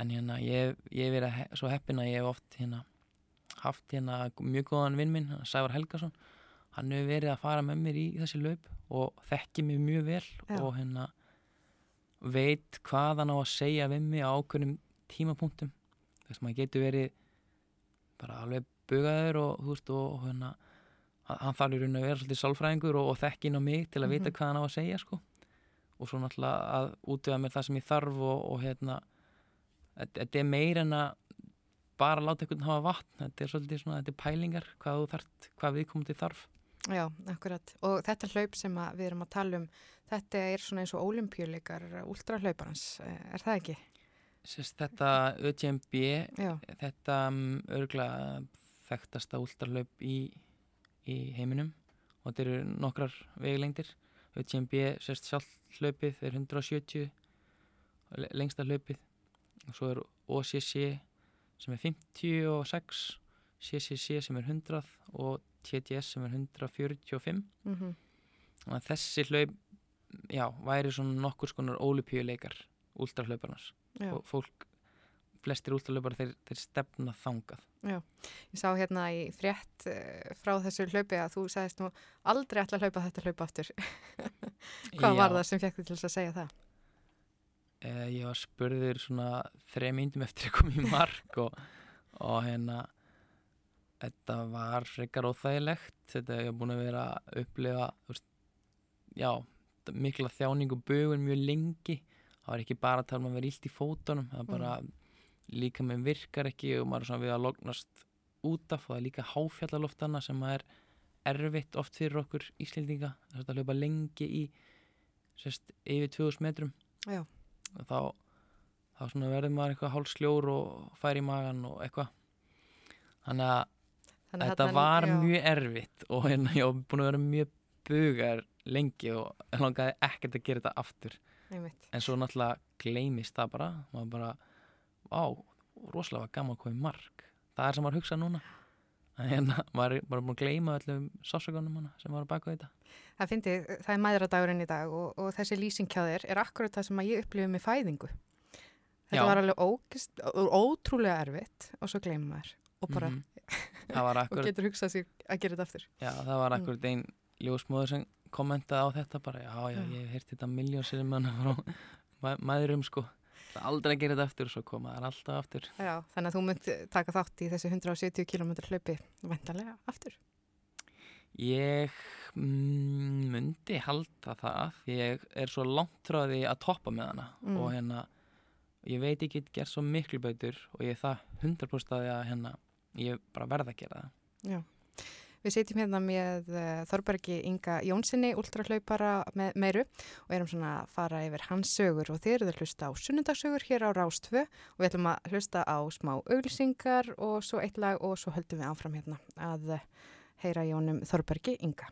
En hérna ég, ég hef verið he svo heppin að ég hef oft hérna haft hérna mjög góðan vinn minn Sævar Helgason, hann hefur verið að fara með mér í þessi laup og þekki mig mjög vel Já. og hérna veit hvað hann á að segja við mig á ákveðnum tímapunktum. Þess að maður getur verið bara alveg bugaður og þú veist og, hérna hann þarf í raun að vera svolítið sálfræðingur og, og þekki inn á mig til að vita Mhm. hvað hann á að segja sko og svo náttúrulega að útvega mér það sem ég þarf og, og hérna þetta er meira en að bara láta einhvern hafa vatn þetta er svolítið svona, þetta er pælingar hvað þú þarft, hvað við komum til þarf Já, akkurat. Og þetta hlaup sem við erum að tala um, þetta er svona eins og ólimpjuleikar últrahlauparans, er það ekki? Sest, þetta ÖTMB Já, þetta um, örgulega þekktasta últralöp í, í heiminum. Og þetta eru nokkrar veglengdir ÖTMB, sérst sjálflaupið er 170 le- lengsta hlaupið. Og svo er OCC sem er 56 CCC sem er 100 og TTS sem er 145 mm þannig að þessi hlaup já, væri svona nokkur skonar ólupíuleikar últralauparnas já. og fólk, flestir últralaupar þeir, þeir stefna þangað Ég sá hérna í frétt eh, frá þessu hlaupi að þú sagðist nú aldrei ætla að hlaupa þetta hlaup aftur. Hvað Já. var það sem fekk þið til þess að segja það? Eh, ég var spurður svona þreja myndum eftir að koma í mark og, og hérna þetta var frekar óþægilegt þetta ég hef búin að vera að upplifa veist, já, mikla þjáning og bugun mjög lengi það var ekki bara að tala um að vera illt í fótunum það er bara líka með virkar ekki og maður er svona við að lognast út af og það er líka háfjallaloftanna sem er erfitt oft fyrir okkur Íslendinga. Þess að hlaupa lengi í sérst, yfir 2000 metrum. Já. og þá, þá verður maður eitthvað hálsljór og fær í magan og eitthvað. Þannig að Þannig þetta þarna- var já, mjög erfitt og hérna ég var búin að vera mjög bugar lengi og langaði ekkert að gera þetta aftur. Einmitt. en svo náttúrulega gleymist það bara. Maður bara, á, rosalega var gaman að í mark það er sem maður hugsa núna en hérna, maður er bara búin að gleyma öllum sásökunum hana sem var að baka þetta Það fyndi, það er mæðradagurinn í dag og, og þessi lýsing hjá þér er akkurat það sem að ég upplifið með fæðingu. Þetta Já. var alveg ógist, ótrúlega erfitt og svo gleymum maður og bara, það var og getur hugsað sér að gera þetta aftur. Já, það var Mm. akkurat einn ljósmóður sem kommentaði á þetta bara, já, já, ég hef heyrt þetta miljónsir manna frá mæðurum, sko. Aldrei að gera þetta aftur, svo koma það alltaf aftur. Já, þannig að þú munt taka þátt í þessu 170 km hlaupi vantarlega aftur. Ég mm, myndi halda það, ég er svo langt því að toppa með hana Mm. og hérna, ég veit ég get gert svo miklu bautur og ég er það 100% að að hérna, ég bara verð að gera það. Við sitjum hérna með uh, Þorbergi Inga Jónssoni, ultrahlaupara með meiru og erum svona að fara yfir hans sögur og þið eruð að hlusta á sunnundagssögur hér á Rástfö og við ætlum að hlusta á smá auglýsingar og svo eitt lag og svo höldum við áfram hérna að uh, heyra Jónum Þorbergi Inga.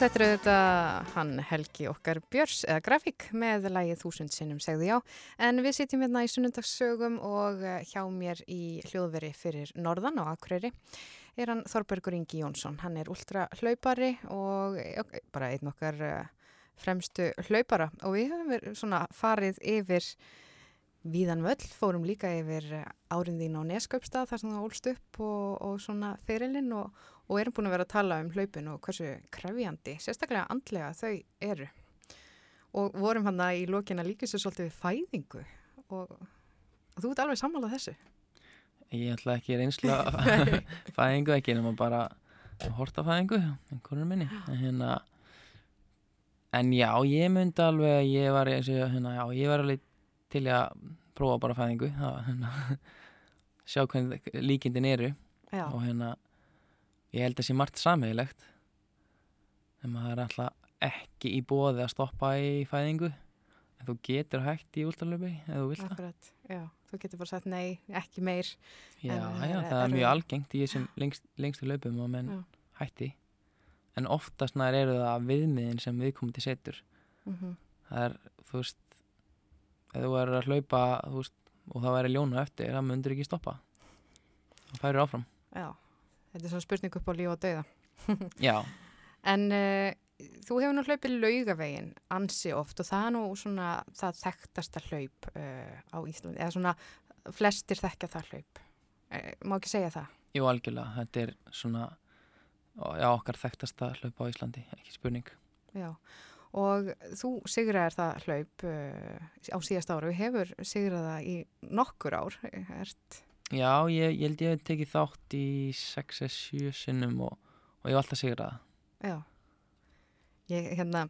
Jú, þetta er auðvitað hann Helgi okkar Björs eða grafík með lægið þúsund sinnum segðu já. En við sitjum hérna í sunnundagssögum og eh, hjá mér í hljóðveri fyrir Norðan á Akureyri er hann Þorbergur Ingi Jónsson. Hann er ultra hlaupari og eh, bara einn okkar eh, fremstu hlaupara og við höfum svona farið yfir víðan völl, fórum líka yfir árin þín á Neskaupstað þar sem það ólst upp og, og svona fyrirlinn og, og erum búin að vera að tala um hlaupin og hversu krefjandi, sérstaklega andlega þau eru. Og vorum hann í lokina líka svo svolítið við fæðingu og, og þú ert alveg sammálað þessu. Ég ætla ekki reynsla fæðingu, ekki nema bara horta fæðingu, einhvern minni. En, hérna, en já, ég myndi alveg, að ég var, hérna, já, ég var alveg til að prófa bara fæðingu, það, hérna, sjá hvernig líkindin eru Já, og hérna, ég held að sé margt sameiglegt. En maður er alltaf ekki í bóði að stoppa í fæðingu, en þú getur hægt í últalöfi ef þú vilt það. akkurat. Já, þú getur bara sagt nei, ekki meir. Já, En, já, eh, það er mjög algengt í þessum lengst, lengstu laupum að menn Já. hætti en oftast nær eru það viðmiðin sem viðkomandi setur Mm það er, þú veist ef þú er að hlaupa veist, og það væri ljónu eftir, það myndur ekki stoppa það færir áfram Já, þetta er svona spurning upp á líf og. Já, En uh, þú hefur nú hlaupið laugavegin ansi oft og það er nú svona það þekktasta hlaup uh, á Íslandi, eða svona flestir þekkja það hlaup. Uh, má ekki segja það? jú algjörlega þetta er svona já, okkar þekktasta hlaup á Íslandi ekki spurning Já, og þú sigraðir það hlaup á síðast ára, við hefur sigrað það í nokkur ár, ert, Já, ég, ég held ég hef tekið þátt í 6-7 sinnum og, og ég hef alltaf sigrað það. já. Ég, hérna,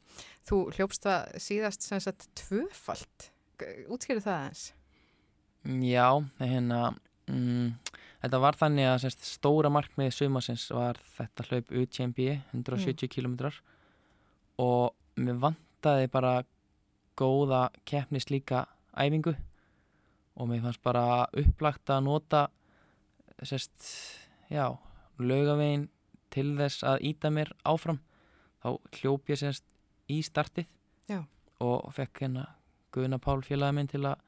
þú hljópst það síðast sem sagt tvöfalt, útskýrðu það eins? Já, hérna mm, þetta var þannig að sérst, stóra markmiði sumasins var þetta hlaup UTMB 170 km og mér vantaði bara góða keppnis líka æfingu og mér fannst bara upplagt að nota sérst, já, laugavegin til þess að íta mér áfram. Þá hljóp ég sérst í startið Já. og fekk hérna Guðna Pál félagi minn til að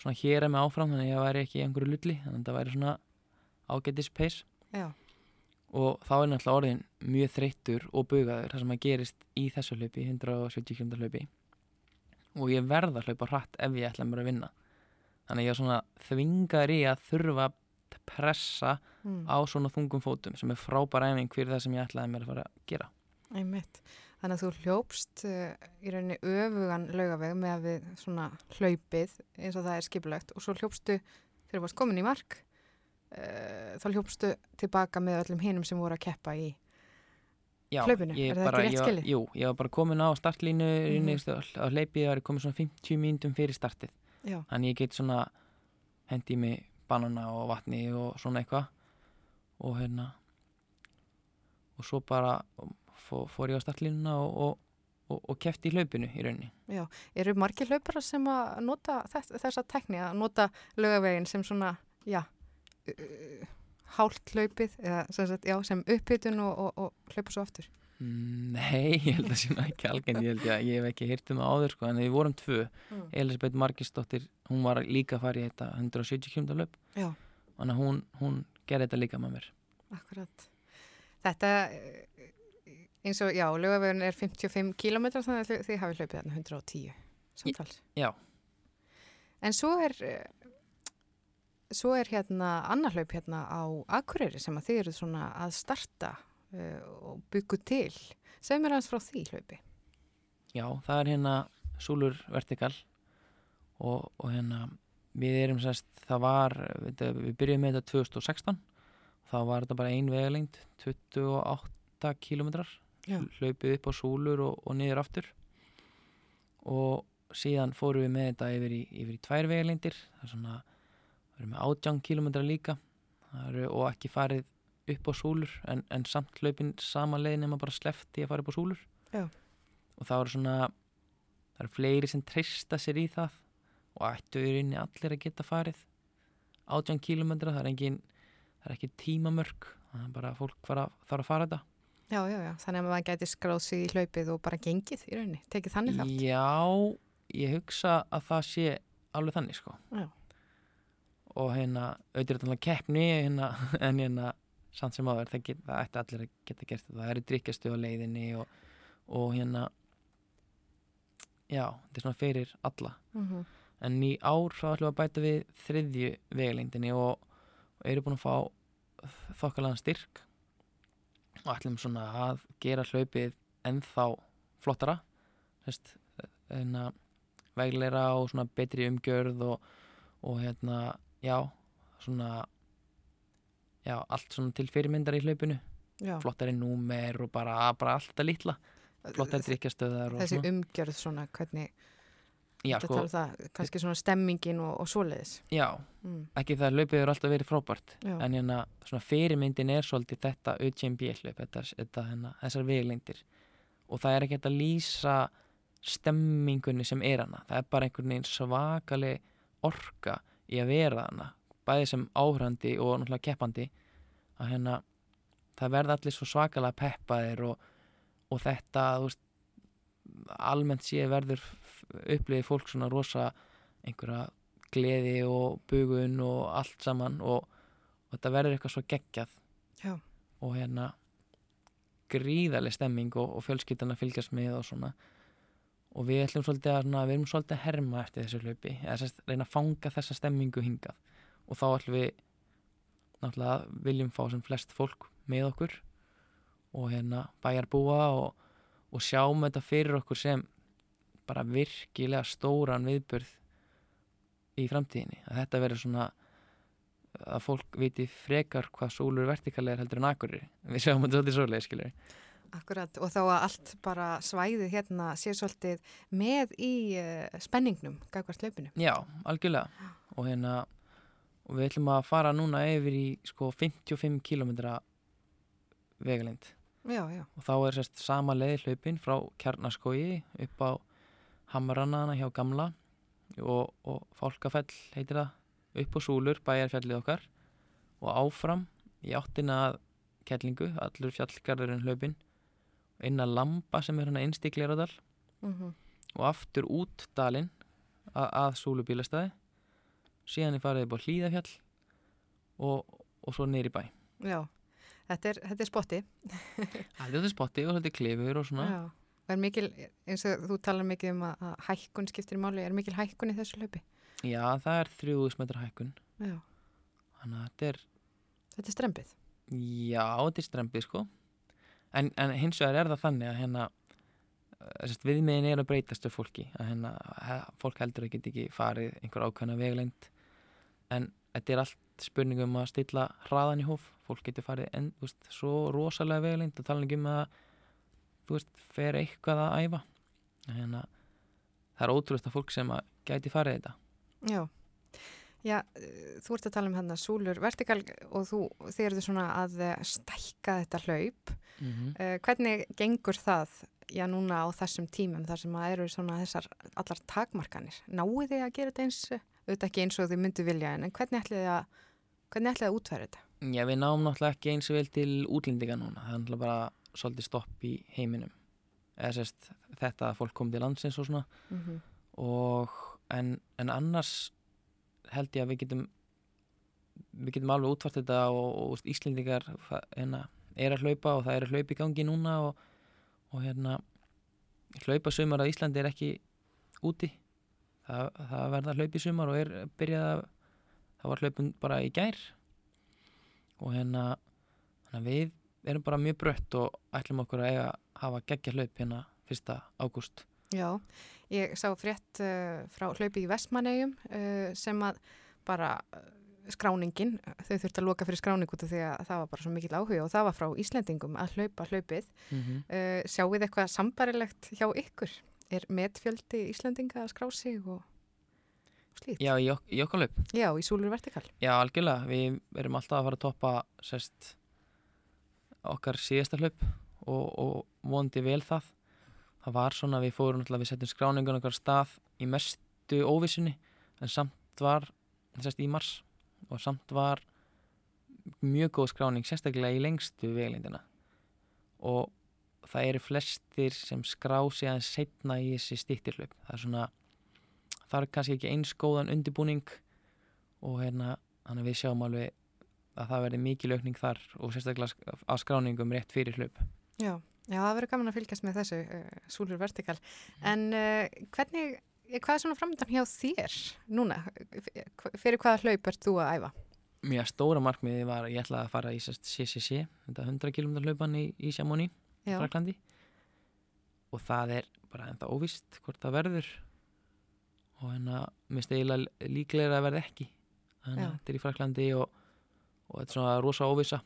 svona hér er mig áfram þannig að ég væri ekki í einhverju lulli. Þannig að það væri svona ágætis pace. Já, og þá er náttúrulega orðin mjög þreyttur og bugaður það sem að gerist í þessu hlaupi 170 km hlaupi. Og ég verða að hlaupa hratt ef ég ætla mér að vinna þannig að ég er svona þvingar í að þurfa að pressa mm. á svona þungum fótum sem er frábæra æfing fyrir það sem ég ætlaði mér að fara að gera einmitt. Þannig að þú hljópst uh, í rauninni öfugan laugaveg með að við svona hlaupið eins og það er skipulegt og svo hljópstu þegar þú varst komin í mark uh, þá hljópstu tilbaka með öllum hinum sem voru að keppa í Já, Hlaupinu, er það bara, ekki rétt var- skilið? Jú, ég var bara komin á startlínu mm á hleypið, ég var komin svona 50 mínútum fyrir startið Já, þannig ég get svona hendi í mig banana og vatni og svona eitthvað. Og hérna og svo bara fó, fór ég á startlínuna og, og, og, og kefti í hlaupinu í rauninni. Eru margir hlaupara sem að nota þess, þessa tekni að nota laugavegin sem svona, já hált hlaupið eða sem, sagt, já, sem uppbytun og, og, og hlaupa svo aftur Nei, ég held að sé nú ekki algengt. Ég held ég, ég hef ekki heyrt um það áður sko, en við vorum tvö, mm. Elisabeth Margisdóttir hún var líka að fara í þetta 170 km Já, þannig að hún, hún gerði þetta líka með mér. Akkurat. Þetta eins og, já, laugavegin er 55 km þannig að þið, hafið hlaupið þarna 110 samtals. Já, En svo er svo er hérna annar hlaup hérna á Akureyri sem að þið eru svona að starta og byggu til. Segð mér aðeins frá því hlaupi. já, það er hérna Súlur Vertikal og, og hérna við erum sérst, það var við, við byrjuðum með þetta 2016 þá var þetta bara ein vegalengd 28 kilometrar Já. hlaupið upp á Súlur og, og niður aftur og síðan fórum við með þetta yfir í, yfir í tvær vegalengdir það er svona, við erum með 18 kilometrar líka og ekki farið upp á Súlur en, en samt hlaupin sama leið nema bara slefti að fara upp á Súlur Já. og það eru svona það eru fleiri sem treysta sér í það og ættu í rauninni allir að geta farið 18 kilometra, það er engin það er ekki tímamörk það er bara fólk fara, þarf að fara þetta Já, já, já, þannig að maður gæti skráð sig í hlaupið og bara gengið í rauninni, tekið þannig þátt. Já, ég hugsa að það sé alveg þannig sko Já. og hérna, auðvitað keppni hérna, en hérna samt sem áður, það, get, það ætti allir að geta gert þetta það eru drikkjastu á leiðinni og, og hérna já, þetta er svona fyrir alla. Mm en í ár þá ætlum við að bæta við þriðju vegalengdinni og, og eru búin að fá þokkalega styrk og ætlum svona að gera hlaupið ennþá flottara. Þess, hérna, vegleira og svona betri umgjörð og, og hérna, já svona já, allt svona til fyrirmyndar í hlaupinu. Flottari númer og bara, bara allt þetta litla. Flottari drikkjastöðar þessi svona. umgjörð svona, hvernig, já, þetta sko, tala um það, kannski svona stemmingin og, og svoleiðis. já, Mm. ekki það að hlaupið er alltaf verið frábært Já, en hérna svona fyrirmyndin er svolítið þetta UTMB hlaup, þetta, þetta hérna, þessar veglengdir og það er ekki hægt að lýsa stemmingunni sem er hana. Það er bara einhvern veginn svakaleg orka í að vera hana bæði sem áhrandi og náttúrulega keppandi að hérna það verða allir svo svakalega peppaðir og, og þetta veist, almennt sé verður upplifið fólk svona rosa einhverja gleði og bugun og allt saman og, og þetta verður eitthvað svo geggjað. Já. og hérna gríðarlega stemming og, og fjölskyldan að fylgjast með og svona. Og við ætlum svolítið að, svona, við erum svolítið að herma eftir þessu hlaupi eða sérst, reyna að fanga þessa stemmingu hingað og þá ætlum við náttúrulega viljum fá sem flest fólk með okkur og hérna bæjarbúa og, og sjáum þetta fyrir okkur sem bara virkilega stóran viðburð í framtíðinni að þetta verður svona að fólk viti frekar hvað sólur vertikalegar heldur en akkurir við sjáum þetta svolítið svoleið skilur akkurat. Og þá að allt bara svæðið hérna sé svolítið með í uh, spenningnum, gagvart hlaupinu. já, algjörlega og hérna og við ætlum að fara núna yfir í sko 55 km vegalind Já, já, og þá er sérst sama leið hlaupin frá Kjarnaskói upp á Hamrannana hjá Gamla. Og, og Fálkafell heitir það. Upp á Súlur, bæjarfjallið okkar. Og áfram í áttina að kellingu, allur fjallgarðurinn hlaupin inn að Lamba sem er hérna innst í Gleradal mm og aftur út dalinn að, að Súlu bílastæði síðan er farið upp á Hlíðafjall og, og svo neyri bæ já. Þetta er, þetta er spotti. Það er þetta spotti og þetta er klifur og svona Já. Og er mikil, eins og þú talar mikið um að, að hækkun skiptir í máli, er mikil hækkun í þessu hlaupi? Já, það er 3000 metrar hækkun Já. þannig að þetta er Þetta er strempið. Já, þetta er strempið sko en, en hins vegar er það þannig að hérna sérst, viðmiðin er að breytast af fólki að hérna, fólk heldur að geta ekki farið einhver ákveðna veglengd en þetta er allt spurningum að stilla hraðan í hóf fólk getur farið en, þú veist, svo rosalega veglengd og tala ekki um að þú veist, fer eitthvað að æfa hérna, það er ótrúlega fólk sem að gæti farið þetta Já. Já, þú ert að tala um hérna súlur vertikal og þú, þið eru svona að eh, stækka þetta hlaup. mm -hmm. Uh, hvernig gengur það, já núna á þessum tímum þar sem að eru svona þessar allar takmarkanir? Náu þið að gera þetta eins, eh, auðvitað ekki eins og þið myndu vilja en hvernig ætlið þið að, hvernig ætlið þið að útfæra þetta? Já, við náum náttúrulega ekki eins og vel til útlendinga núna. Það er náttúrulega bara svolítið stopp í heiminum. Eða sérst, þetta að fólk kom til landsins og svona. Mm -hmm. Og, en, en annars held ég að við getum við getum alveg útfært þetta og, og Íslendingar það, hérna, er að hlaupa og það er að hlaupa í gangi núna og, og hérna hlaupa sumar að Íslandi er ekki úti. Það, það verða hlaup í sumar og er byrjað að það var hlaupun bara í gær og hérna við erum bara mjög brött og ætlum okkur að eiga að hafa geggja hlaup hérna fyrsta ágúst Já, ég sá frétt uh, frá hlaupi í Vestmannegjum uh, sem að bara uh, skráningin, þau þurfti að loka fyrir skráning út af því að það var bara svo mikill áhuga og það var frá Íslendingum að hlaupa hlaupið. mm -hmm. Uh, sjáu þið eitthvað sambarilegt hjá ykkur? Er metfjöldi Íslendinga að skrá sig og, slíkt? Já, í, í okkar hlaup. Já, í Súlur Vertikal. Já, algjörlega, við erum alltaf að fara að toppa sérst okkar síðasta hlaup og, og vondi vel það. Það var svona, við fórum alltaf, við setjum skráningun okkar stað í mestu óvissunni en samt var sérst í mars. Og samt var mjög góð skráning sérstaklega í lengstu veglindina og það eru flestir sem skrá sig aðeins setna í þessi stýttirhlaup það er svona það er kannski ekki eins góðan undirbúning og hérna þannig að við sjáum alveg að það verði mikil aukning þar og sérstaklega á skráningum rétt fyrir hlaup Já, já, það verður gaman að fylgjast með þessu uh, súlur vertikal. En uh, hvernig, hvað er svona framöndan hjá þér núna? Fyrir hvaða hlaup ert þú að æfa? Mjög stóra markmiði var að ég ætlaði að fara í CCC, þetta 100 km hlaupan í, í Sjámóni, Já, Fraklandi og það er bara enda óvist hvort það verður. Og hérna mér finnst eiginlega líklega að verða ekki. Þannig að þetta er í Fraklandi og, og þetta er svona rosa óvissa.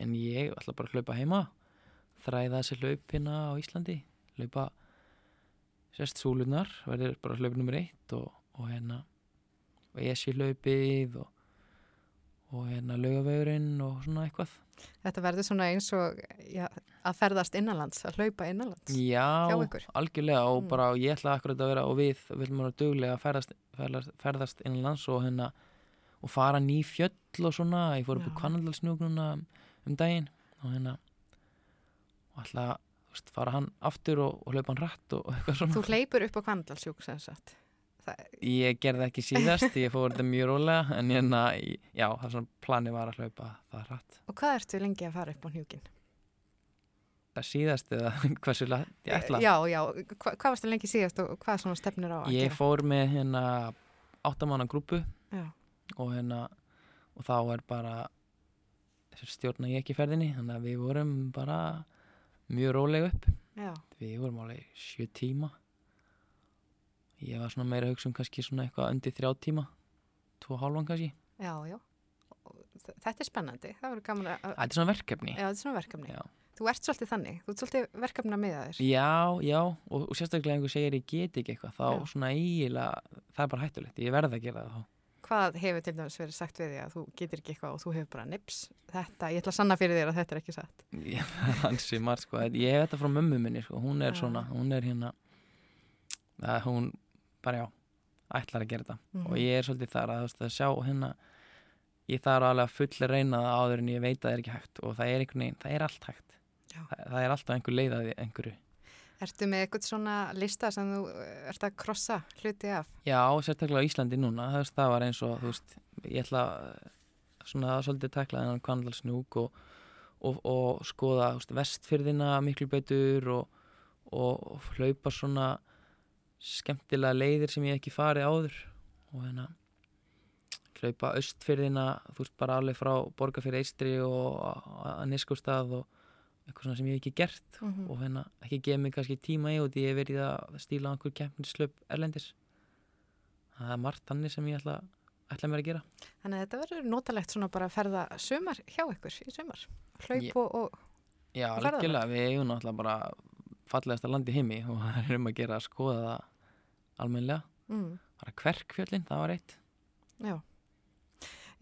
En ég ætla bara að hlaupa heima þræða þessi hlaup hérna á Íslandi hlaupa sérst súlunar, verður bara hlaup nummer eitt og, og hérna og esi hlaupið og, og hérna laugavegurinn og svona eitthvað þetta verður svona eins og já, að ferðast innanlands, að hlaupa innanlands. Já, hjá ykkur. algjörlega og Mm. bara ég ætla akkurat að vera og við viljum vera duglega að ferðast, ferðast, ferðast innan lands og hérna og fara ný fjöll og svona ég fór upp í Já. Kvannaldalsnjúk núna um, daginn og hérna og veist, fara hann aftur og, og hlaupa hann rætt og eitthvað svona Þú hleypur upp á Kvandalsjúk sem sagt. Ég gerði ekki síðast, ég fór þetta mjög rólega en hérna, í- já, það er svona plani var að hlaupa það rætt og hvað ertu lengi að fara upp á hnjúkin? Það síðast eða hversu ég ætla? Já, já, hva, hvað varstu lengi síðast og hvað svona stefnir á að Ég gera? fór með hérna áttamanna grúpu og hérna og þá er bara stjórna ég ekki ferðinni þannig að við vorum bara mjög róleg upp. Já, við vorum alveg sjö tíma ég var svona meira að hugsa um kannski svona eitthvað undir þrjá tíma tvo hálfan kannski já, já. Þetta er spennandi, það verður gaman að... þetta er svona verkefni Já, þetta er svona verkefni. Já. Þú ert svolítið þannig, þú ert svolítið verkefni að miða þér. já, já og, og sérstaklega einhver segir ég get ekki eitthvað þá Já. svona eiginlega, það er bara hættulegt ég verð að gera það þá Hvað hefur til dæmis verið sagt við því að þú getur ekki eitthvað og þú hefur bara nips? Þetta, ég ætla að sanna fyrir þér að þetta er ekki satt. Ég- Hansi margt sko, ég hef þetta frá mömmu minni sko, hún er Já. svona, hún er hérna hún bara já ætlar að gera þetta. Mhm. og ég er svolítið þar að, veist, að sjá hérna ég þarf alveg að fulla reyna það áður en ég veit að það er ekki hægt. Og það er einhvern veginn, það er allt hægt. Það, það er alltaf einhver leið að því einhverju. Ertu með eitthvað svona lista sem þú ert að krossa hluti af? já, sérstaklega á Íslandi núna. Það, var eins og, þú veist, ég ætla svona að svolítið tekla þennan kvandalsnúk og, og, og skoða veist, vestfyrðina miklu betur og, og hlaupa svona skemmtilega leiðir sem ég ekki farið áður. Og hérna hlaupa östfyrðina þú veist bara alveg frá borgarfyrir eistri og að neskustað og eitthvað svona sem ég hef ekki gert. Mhm. og hérna ekki gefa mig kannski tíma í og því ég hef verið að stíla á einhver keppnislöp erlendis. Það er margt þannig sem ég ætla, ætla mér að gera. Þannig að þetta verður notalegt svona bara að ferða sumar hjá ykkur í sumar. Hlaup og, og Já, algjörlega, við eigum náttúrulega bara fallegasta land í heimi og það er um að gera að skoða það almennilega. Mm, bara kverkfjöllin, það var eitt. Já.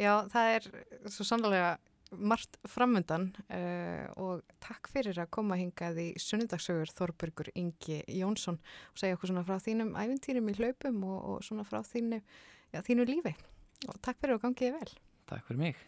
Já, það er svo sannlega margt framundan uh, og takk fyrir að koma hingað í sunnudagssögur Þorbergur Ingi Jónsson og segja okkur svona frá þínum æfintýrum í hlaupum og, og svona frá þínu, já, þínu lífi. Og takk fyrir og gangiði vel. Takk fyrir mig